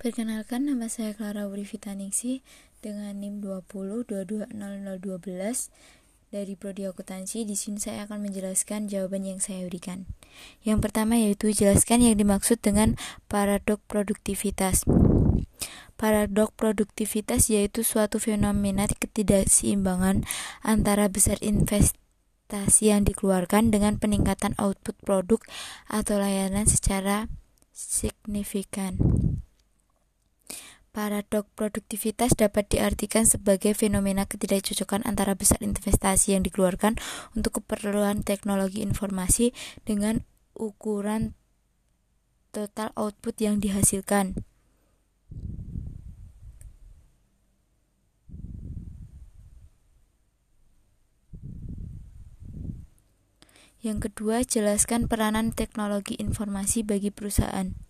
Perkenalkan nama saya Clara Wurifitaningsih dengan NIM 20220012 dari Prodi Akuntansi. Di sini saya akan menjelaskan jawaban yang saya berikan. Yang pertama yaitu jelaskan yang dimaksud dengan paradok produktivitas. Paradok produktivitas yaitu suatu fenomena ketidakseimbangan antara besar investasi yang dikeluarkan dengan peningkatan output produk atau layanan secara signifikan. Paradok produktivitas dapat diartikan sebagai fenomena ketidakcocokan antara besar investasi yang dikeluarkan untuk keperluan teknologi informasi dengan ukuran total output yang dihasilkan. Yang kedua, jelaskan peranan teknologi informasi bagi perusahaan.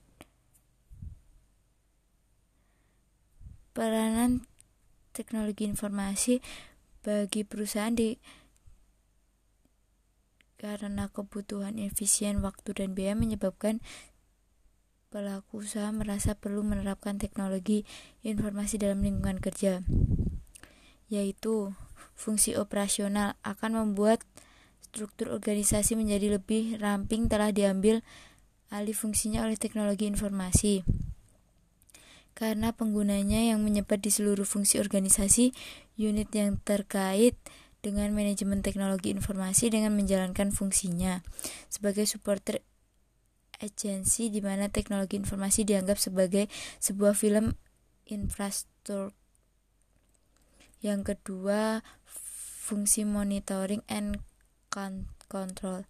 Peranan teknologi informasi bagi perusahaan di karena kebutuhan efisien waktu dan biaya menyebabkan pelaku usaha merasa perlu menerapkan teknologi informasi dalam lingkungan kerja yaitu fungsi operasional akan membuat struktur organisasi menjadi lebih ramping telah diambil alih fungsinya oleh teknologi informasi karena penggunanya yang menyebar di seluruh fungsi organisasi unit yang terkait dengan manajemen teknologi informasi dengan menjalankan fungsinya sebagai supporter agensi di mana teknologi informasi dianggap sebagai sebuah film infrastruktur. Yang kedua, fungsi monitoring and control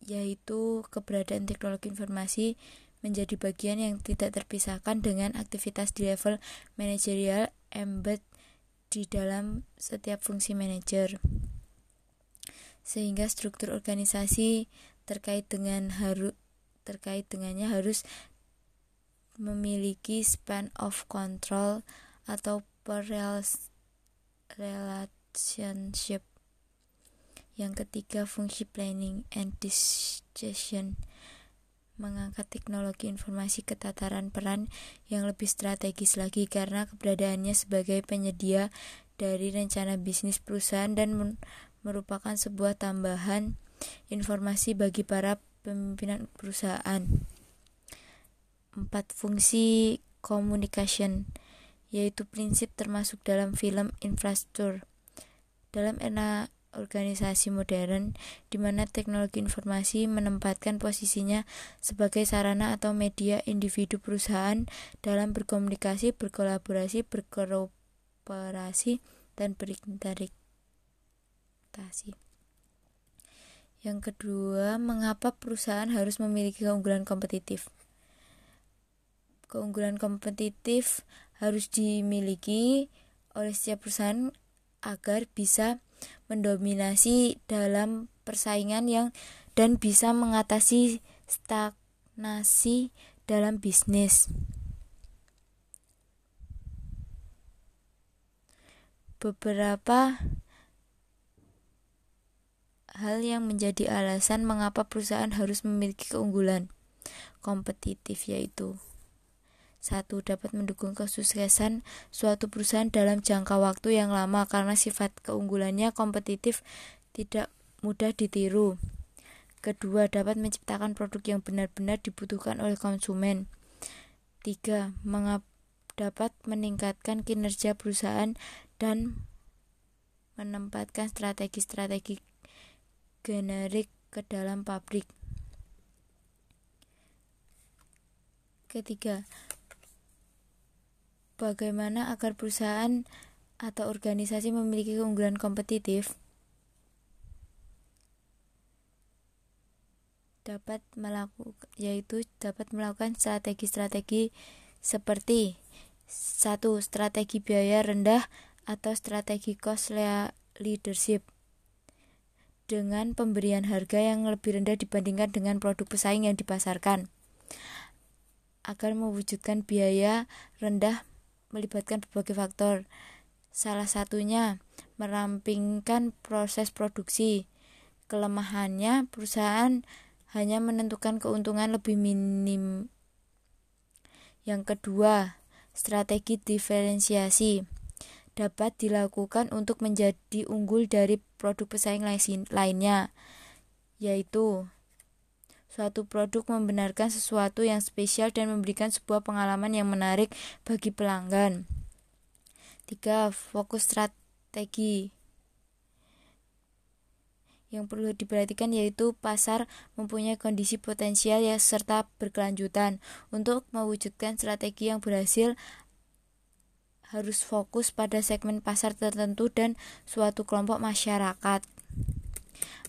yaitu keberadaan teknologi informasi menjadi bagian yang tidak terpisahkan dengan aktivitas di level manajerial embed di dalam setiap fungsi manajer. Sehingga struktur organisasi terkait dengan harus terkait dengannya harus memiliki span of control atau relationship. Yang ketiga, fungsi planning and decision mengangkat teknologi informasi ke tataran peran yang lebih strategis lagi karena keberadaannya sebagai penyedia dari rencana bisnis perusahaan dan merupakan sebuah tambahan informasi bagi para pemimpinan perusahaan. Empat fungsi communication yaitu prinsip termasuk dalam film infrastruktur. Dalam era organisasi modern di mana teknologi informasi menempatkan posisinya sebagai sarana atau media individu perusahaan dalam berkomunikasi, berkolaborasi, berkooperasi, dan berinteraksi. Yang kedua, mengapa perusahaan harus memiliki keunggulan kompetitif? Keunggulan kompetitif harus dimiliki oleh setiap perusahaan agar bisa mendominasi dalam persaingan yang dan bisa mengatasi stagnasi dalam bisnis. Beberapa hal yang menjadi alasan mengapa perusahaan harus memiliki keunggulan kompetitif yaitu satu dapat mendukung kesuksesan suatu perusahaan dalam jangka waktu yang lama karena sifat keunggulannya kompetitif tidak mudah ditiru. Kedua, dapat menciptakan produk yang benar-benar dibutuhkan oleh konsumen. Tiga, dapat meningkatkan kinerja perusahaan dan menempatkan strategi-strategi generik ke dalam pabrik. Ketiga, Bagaimana agar perusahaan atau organisasi memiliki keunggulan kompetitif? Dapat melakukan yaitu dapat melakukan strategi-strategi seperti satu strategi biaya rendah atau strategi cost leadership dengan pemberian harga yang lebih rendah dibandingkan dengan produk pesaing yang dipasarkan agar mewujudkan biaya rendah melibatkan berbagai faktor. Salah satunya merampingkan proses produksi. Kelemahannya, perusahaan hanya menentukan keuntungan lebih minim. Yang kedua, strategi diferensiasi dapat dilakukan untuk menjadi unggul dari produk pesaing lainnya, yaitu suatu produk membenarkan sesuatu yang spesial dan memberikan sebuah pengalaman yang menarik bagi pelanggan. 3. Fokus strategi yang perlu diperhatikan yaitu pasar mempunyai kondisi potensial ya serta berkelanjutan. Untuk mewujudkan strategi yang berhasil harus fokus pada segmen pasar tertentu dan suatu kelompok masyarakat.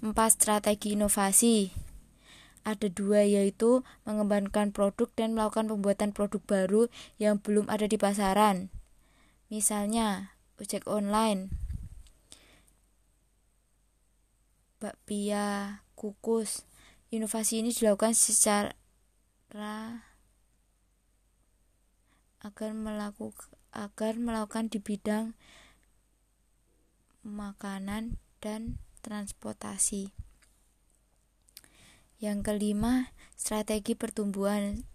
4. Strategi inovasi ada dua yaitu mengembangkan produk dan melakukan pembuatan produk baru yang belum ada di pasaran. Misalnya, ojek online bakpia, kukus. Inovasi ini dilakukan secara agar melakukan agar melakukan di bidang makanan dan transportasi. Yang kelima, strategi pertumbuhan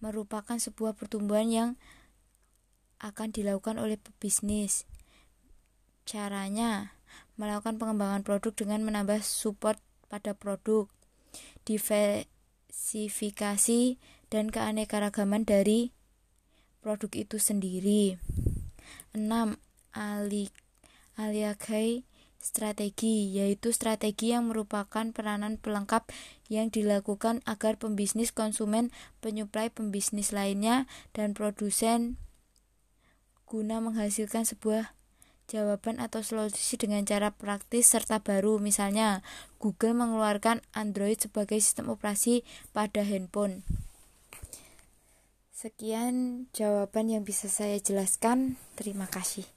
merupakan sebuah pertumbuhan yang akan dilakukan oleh pebisnis. Caranya, melakukan pengembangan produk dengan menambah support pada produk, diversifikasi, dan keanekaragaman dari produk itu sendiri. 6. Ali aliakai strategi yaitu strategi yang merupakan peranan pelengkap yang dilakukan agar pembisnis konsumen, penyuplai pembisnis lainnya dan produsen guna menghasilkan sebuah jawaban atau solusi dengan cara praktis serta baru. Misalnya, Google mengeluarkan Android sebagai sistem operasi pada handphone. Sekian jawaban yang bisa saya jelaskan. Terima kasih.